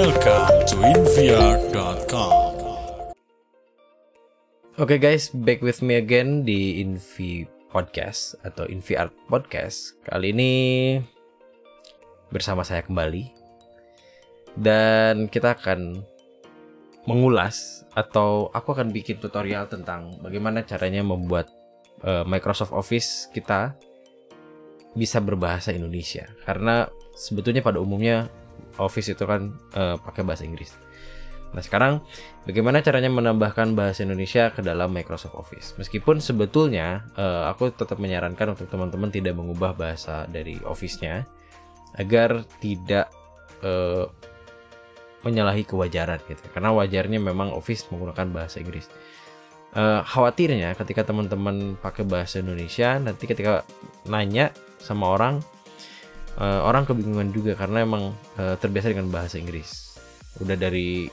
Welcome to invr.com. Oke guys, back with me again di Invi Podcast atau Invi Art Podcast. Kali ini bersama saya kembali dan kita akan mengulas atau aku akan bikin tutorial tentang bagaimana caranya membuat uh, Microsoft Office kita bisa berbahasa Indonesia karena sebetulnya pada umumnya Office itu kan uh, pakai bahasa Inggris. Nah sekarang bagaimana caranya menambahkan bahasa Indonesia ke dalam Microsoft Office? Meskipun sebetulnya uh, aku tetap menyarankan untuk teman-teman tidak mengubah bahasa dari Office-nya agar tidak uh, menyalahi kewajaran gitu. Karena wajarnya memang Office menggunakan bahasa Inggris. Uh, khawatirnya ketika teman-teman pakai bahasa Indonesia nanti ketika nanya sama orang uh, orang kebingungan juga karena emang uh, terbiasa dengan bahasa Inggris. Udah dari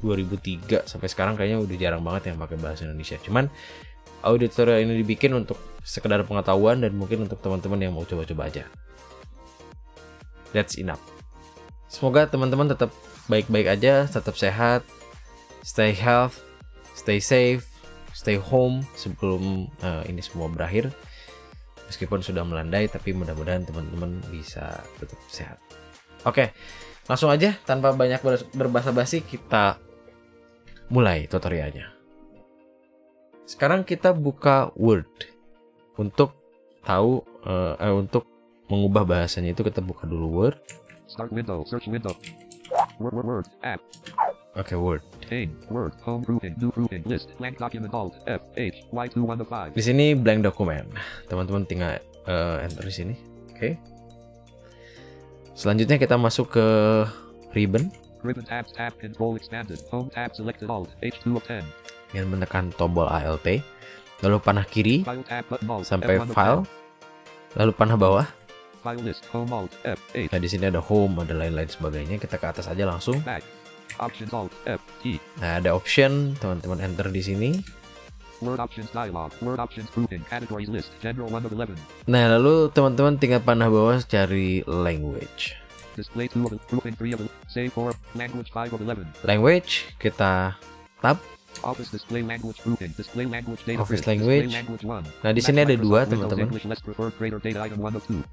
2003 sampai sekarang kayaknya udah jarang banget yang pakai bahasa Indonesia. Cuman audio tutorial ini dibikin untuk sekedar pengetahuan dan mungkin untuk teman-teman yang mau coba-coba aja. That's enough. Semoga teman-teman tetap baik-baik aja, tetap sehat, stay health, stay safe, stay home sebelum uh, ini semua berakhir. Meskipun sudah melandai, tapi mudah-mudahan teman-teman bisa tetap sehat. Oke, langsung aja tanpa banyak berbahasa basi kita mulai tutorialnya. Sekarang kita buka Word untuk tahu uh, eh, untuk mengubah bahasanya itu kita buka dulu Word. Start window, search window. Word, word, word, app. Okay, Word. Pane, Word, home grouping, new grouping, list, blank document, alt, F, H, Y2, 1 5. Di sini blank dokumen. Teman-teman tinggal uh, enter di sini. Oke. Okay. Selanjutnya kita masuk ke ribbon. Ribbon tabs, tab, control expanded, home tab selected alt, H2 of 10. Yang menekan tombol Alt, lalu panah kiri File tab button alt, sampai F1 of file, lalu panah bawah. File list, home alt, F, H, Nah di sini ada home, ada lain-lain sebagainya. Kita ke atas aja langsung. back. Options alt, F, T. Nah ada option, teman-teman enter di sini. Word options dialog, word options grouping, categories list, general 1 of 11. Nah lalu teman-teman tinggal panah bawah cari language. Display 2 of grouping 3 of save 4, language 5 of 11. Language kita tab. Office display language grouping, display language data Office language. language 1. Nah di sini ada dua teman-teman. English less preferred greater data item 1 of 2.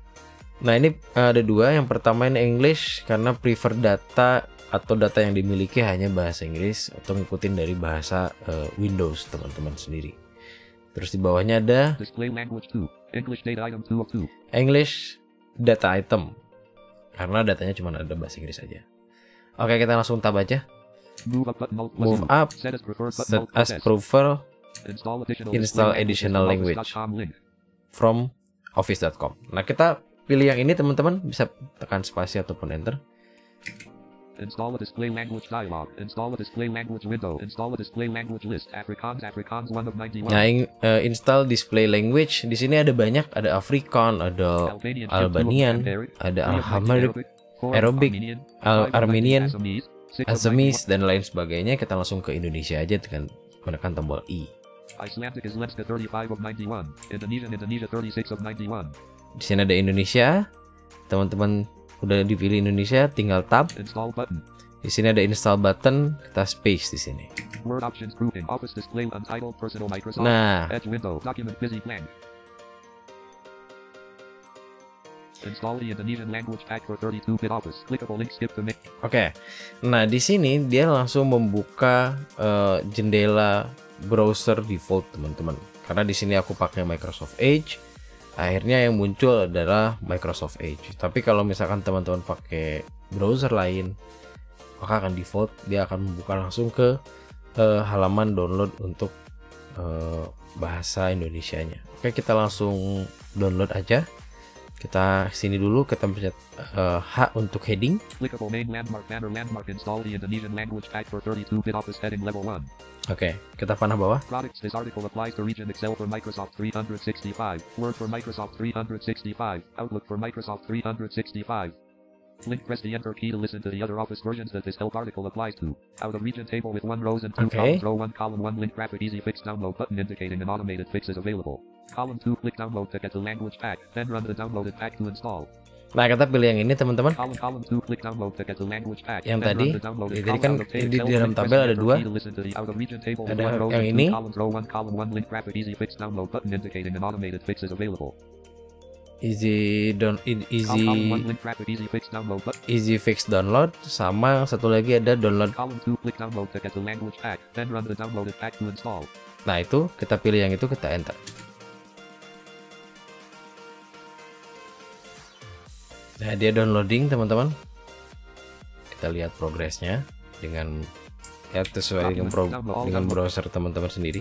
Nah ini uh, ada dua. Yang pertama ini English karena prefer data atau data yang dimiliki hanya bahasa Inggris atau ngikutin dari bahasa uh, Windows teman-teman sendiri. Terus di bawahnya ada Display language 2, English data item 2 of 2. English data item karena datanya cuma ada bahasa Inggris saja. Oke kita langsung tab aja. Move up Move Set as preferred set prefer Install additional, install language. from office.com. Nah kita pilih yang ini teman-teman bisa tekan spasi ataupun enter. Install a display language dialog. Install a display language window. Install a display language list. Afrikaans, Afrikaans 1 of 91. Nah, in- eh, install display language. Di sini ada banyak, ada Afrikaan, ada Albanian, Albanian, ada Alhamaric, Arabic, Al- Armenian, Assamese, dan lain sebagainya. Kita langsung ke Indonesia aja dengan menekan tombol I. Icelandic is Lenska 35 of 91. Indonesian, Indonesia 36 of 91. Di sini ada Indonesia. Teman-teman udah dipilih Indonesia, tinggal tab. Install button. Di sini ada install button, kita space di sini. Word options grouping. Office display untitled personal Microsoft. Nah, Edge window. Document busy blank. Install the Indonesian language pack for 32-bit Office. Clickable link. Skip the menu. Oke, nah di sini dia langsung membuka eh, jendela browser default teman-teman. Karena di sini aku pakai Microsoft Edge, akhirnya yang muncul adalah Microsoft Edge. Tapi kalau misalkan teman-teman pakai browser lain, maka akan default dia akan membuka langsung ke eh, halaman download untuk eh, bahasa Indonesianya. Oke, kita langsung download aja. Kita sini dulu, kita pencet eh, H untuk heading. Clickable main landmark banner landmark. Install the Indonesian language pack for 32-bit Office heading level 1. Oke, kita panah bawah. Products This article applies to Region Excel for Microsoft 365, Word for Microsoft 365, Outlook for Microsoft 365. Link press the enter key to listen to the other Office versions that this help article applies to. Out of region table with one rows and two Okay. columns. Row one column one link graphic easy fix download button indicating an automated fix is available. Column two click download to get the language pack, then run the downloaded pack to install. Nah, kita pilih yang ini teman-teman. 2. Yang tadi, ya, tadi kan di Tell dalam tabel ada dua. Ada yang ini. columns row 1 column 1 link graphic easy available. Easy down Column column 1 easy fix download sama yang satu lagi ada download. 2. Nah, itu kita pilih yang itu kita enter. Nah, dia downloading teman-teman. Kita lihat progresnya dengan ya sesuai dengan, pro- dengan browser teman-teman sendiri.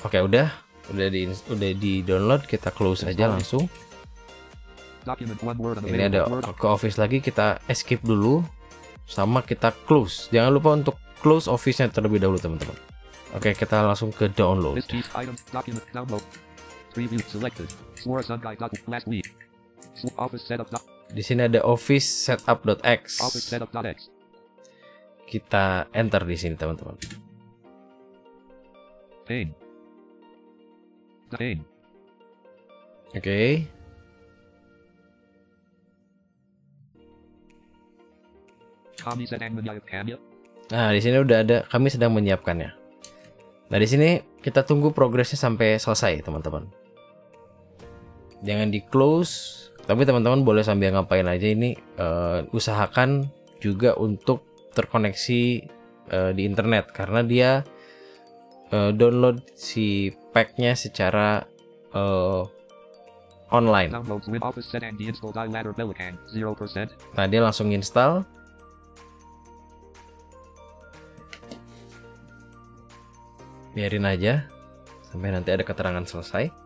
Oke, udah udah di udah di download, kita close aja langsung. Ini ada ke office lagi kita escape dulu sama kita close. Jangan lupa untuk close office-nya terlebih dahulu teman-teman. Oke, kita langsung ke download. Preview selected. Last week. Office setup dot Di sini ada office setup.x. office setup dot x. Kita enter di sini teman-teman. Pane. Pane. Oke. Kami sedang menyiapkannya. Nah, di sini udah ada kami sedang menyiapkannya. Nah, di sini kita tunggu progresnya sampai selesai, teman-teman. Jangan di close, tapi teman-teman boleh sambil ngapain aja ini eh, usahakan juga untuk terkoneksi eh, di internet karena dia eh, download si packnya secara eh, online. Downloads with office setting deinstall die ladder Belican 0%. Nah, dia langsung install. Biarin aja sampai nanti ada keterangan selesai.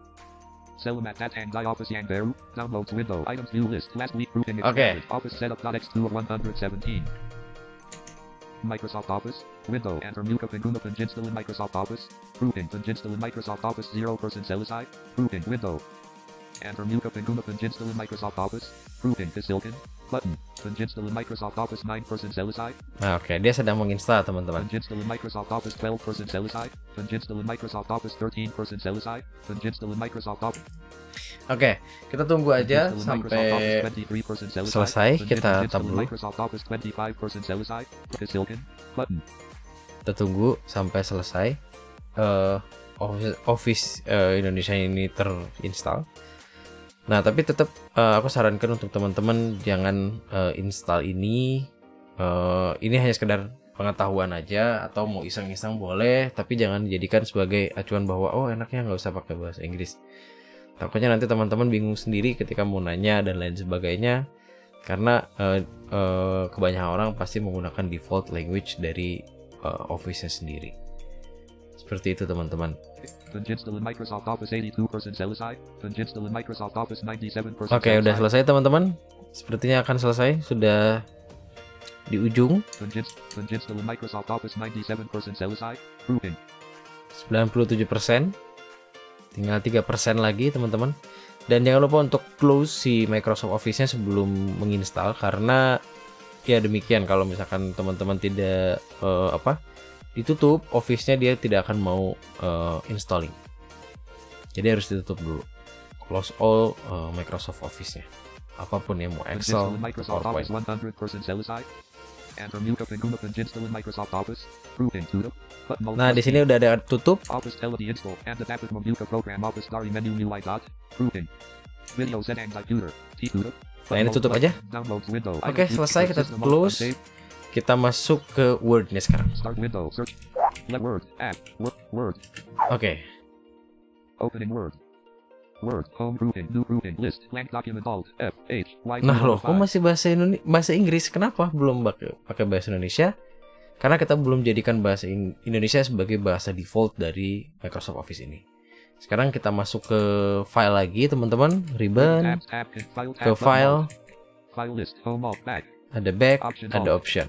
Selamat datang di Office yang baru. Downloads window. Items view list. Last week grouping Okay. expanded. Office setup.x2 of 117. Microsoft Office. Window. Enter Muka Penguna Penjinstal in Microsoft Office. Grouping. Penjinstal in Microsoft Office 0% Selisai. Grouping. Window. Enter Muka Penguna Penjinstal in Microsoft Office. Grouping. Silken. Button. Penjinstal in Microsoft Office 9% Selisai. Nah, oke, dia sedang menginstal, teman-teman. Penjinstal in Microsoft Office 12% Selisai. Penjinstal in Microsoft Office 13% Selisai. Penjinstal in Microsoft Office Oke, kita tunggu aja sampai selesai, kita tab dulu. Microsoft Office 25% Selisai. Silken. Button. kita tunggu sampai selesai eh Office, Office eh, Indonesia ini terinstall. Nah, tapi tetap eh, aku sarankan untuk teman-teman jangan eh, install ini. eh, ini hanya sekedar pengetahuan aja atau mau iseng-iseng boleh, tapi jangan dijadikan sebagai acuan bahwa oh enaknya nggak usah pakai bahasa Inggris. Takutnya nanti teman-teman bingung sendiri ketika mau nanya dan lain sebagainya, karena eh, eh, kebanyakan orang pasti menggunakan default language dari eh, Office-nya sendiri. Seperti itu teman-teman. Penjinstal in Microsoft Office 82% Selisai. Penjinstal in Microsoft Office 97% Oke, udah selesai teman-teman. Sepertinya akan selesai, sudah di ujung Penjins- Penjinstal in Microsoft Office 97% Selisai. Grouping. 97%. Tinggal 3% lagi, teman-teman. Dan jangan lupa untuk close si Microsoft Office-nya sebelum menginstal karena ya demikian kalau misalkan teman-teman tidak eh, apa ditutup Office-nya dia tidak akan mau eh, installing. Jadi harus ditutup dulu. Close all eh, Microsoft Office-nya. Apa pun ya mau Excel, in Microsoft PowerPoint. Office 100% Selisai. Enter Muka Penguna Penjinstal in Microsoft Office. Grouping. Tutup. Button. Nah, di sini udah ada tutup. Nah, ini tutup aja. Oke, Items selesai kita close. Kita masuk ke Word-nya sekarang. Word. Word. Oke. Opening Word. Word. Home grouping. New grouping. List. Blank document. Alt. F. H. Y. Nah loh, kok masih bahasa Indonesia, bahasa Inggris? Kenapa belum pakai bahasa Indonesia? Karena kita belum jadikan bahasa In- Indonesia sebagai bahasa default dari Microsoft Office ini. Sekarang kita masuk ke file lagi, teman-teman. Ribbon, ke file. File list. Home. Alt. Back. Ada back, Option ada option.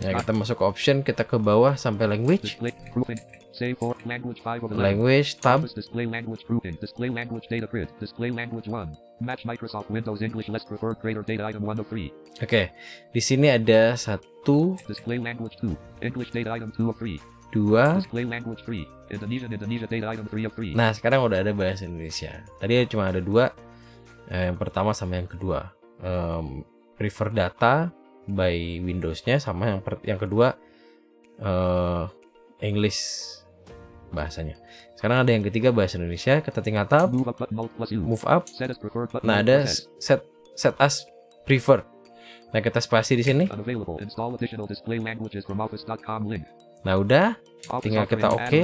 Ya, kita masuk ke option, kita ke bawah sampai language, language 5 of 11. language tab. Office display language grouping. Display language data grid. Display language 1. Match Microsoft Windows English less preferred greater data item 1 of 3. Oke, di sini ada satu Display language 2. English data item 2 of 3. dua. Display language 3. Indonesian Indonesia data item 3 of 3. Nah, sekarang udah ada bahasa Indonesia. Tadi cuma ada dua. Eh, yang pertama sama yang kedua. Em, prefer data by Windows-nya sama yang per- yang kedua eh English bahasanya. Sekarang ada yang ketiga bahasa Indonesia. Kita tinggal tab, Move up move Nah, ada set set as prefer. Nah, kita spasi di sini. Nah, udah. Office Tinggal kita oke.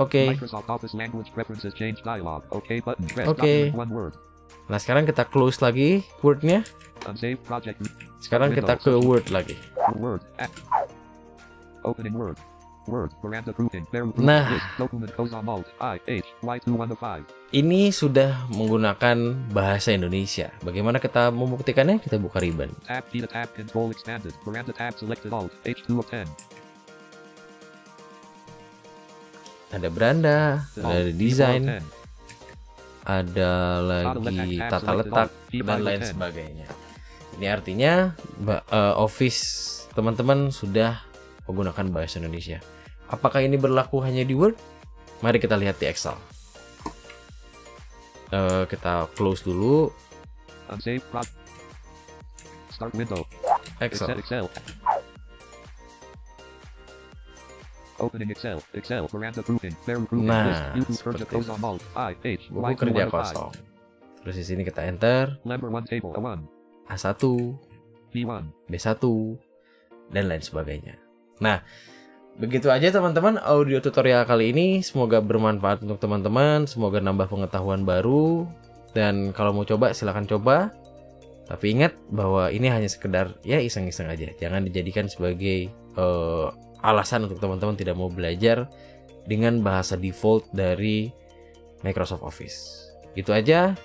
Oke. Oke. Nah, sekarang kita close lagi Word-nya. Sekarang kita ke Word lagi. Nah. List. Document goes on alt. I. H. Y21 of 5. Ini sudah menggunakan bahasa Indonesia. Bagaimana kita membuktikannya? Kita buka ribbon. Tab key to tab control expanded. Veranda tab selected alt. H2 of 10. Ada beranda, ada desain, 10. Ada lagi tata letak dan lain sebagainya. Ini artinya eh, Office teman-teman sudah menggunakan bahasa Indonesia. Apakah ini berlaku hanya di Word? Mari kita lihat di Excel. Eh, kita close dulu. Excel. Opening Excel. Excel. Veranda grouping. Bare grouping. Nah, List. YouTube seperti itu. on alt. I. H. Buku Y21 kerja of 5. kosong. Terus di sini kita enter Number 1 table. A1. A1, P1. B1 dan lain sebagainya. Nah, begitu aja teman-teman audio tutorial kali ini. Semoga bermanfaat untuk teman-teman, semoga nambah pengetahuan baru dan kalau mau coba silahkan coba. Tapi ingat bahwa ini hanya sekedar ya iseng-iseng aja. Jangan dijadikan sebagai eh, alasan untuk teman-teman tidak mau belajar dengan bahasa default dari Microsoft Office. Itu aja.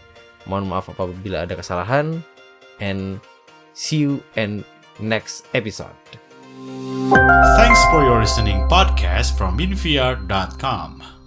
Mohon maaf apabila ada kesalahan and see you in next episode. Thanks for your listening podcast from invr.com.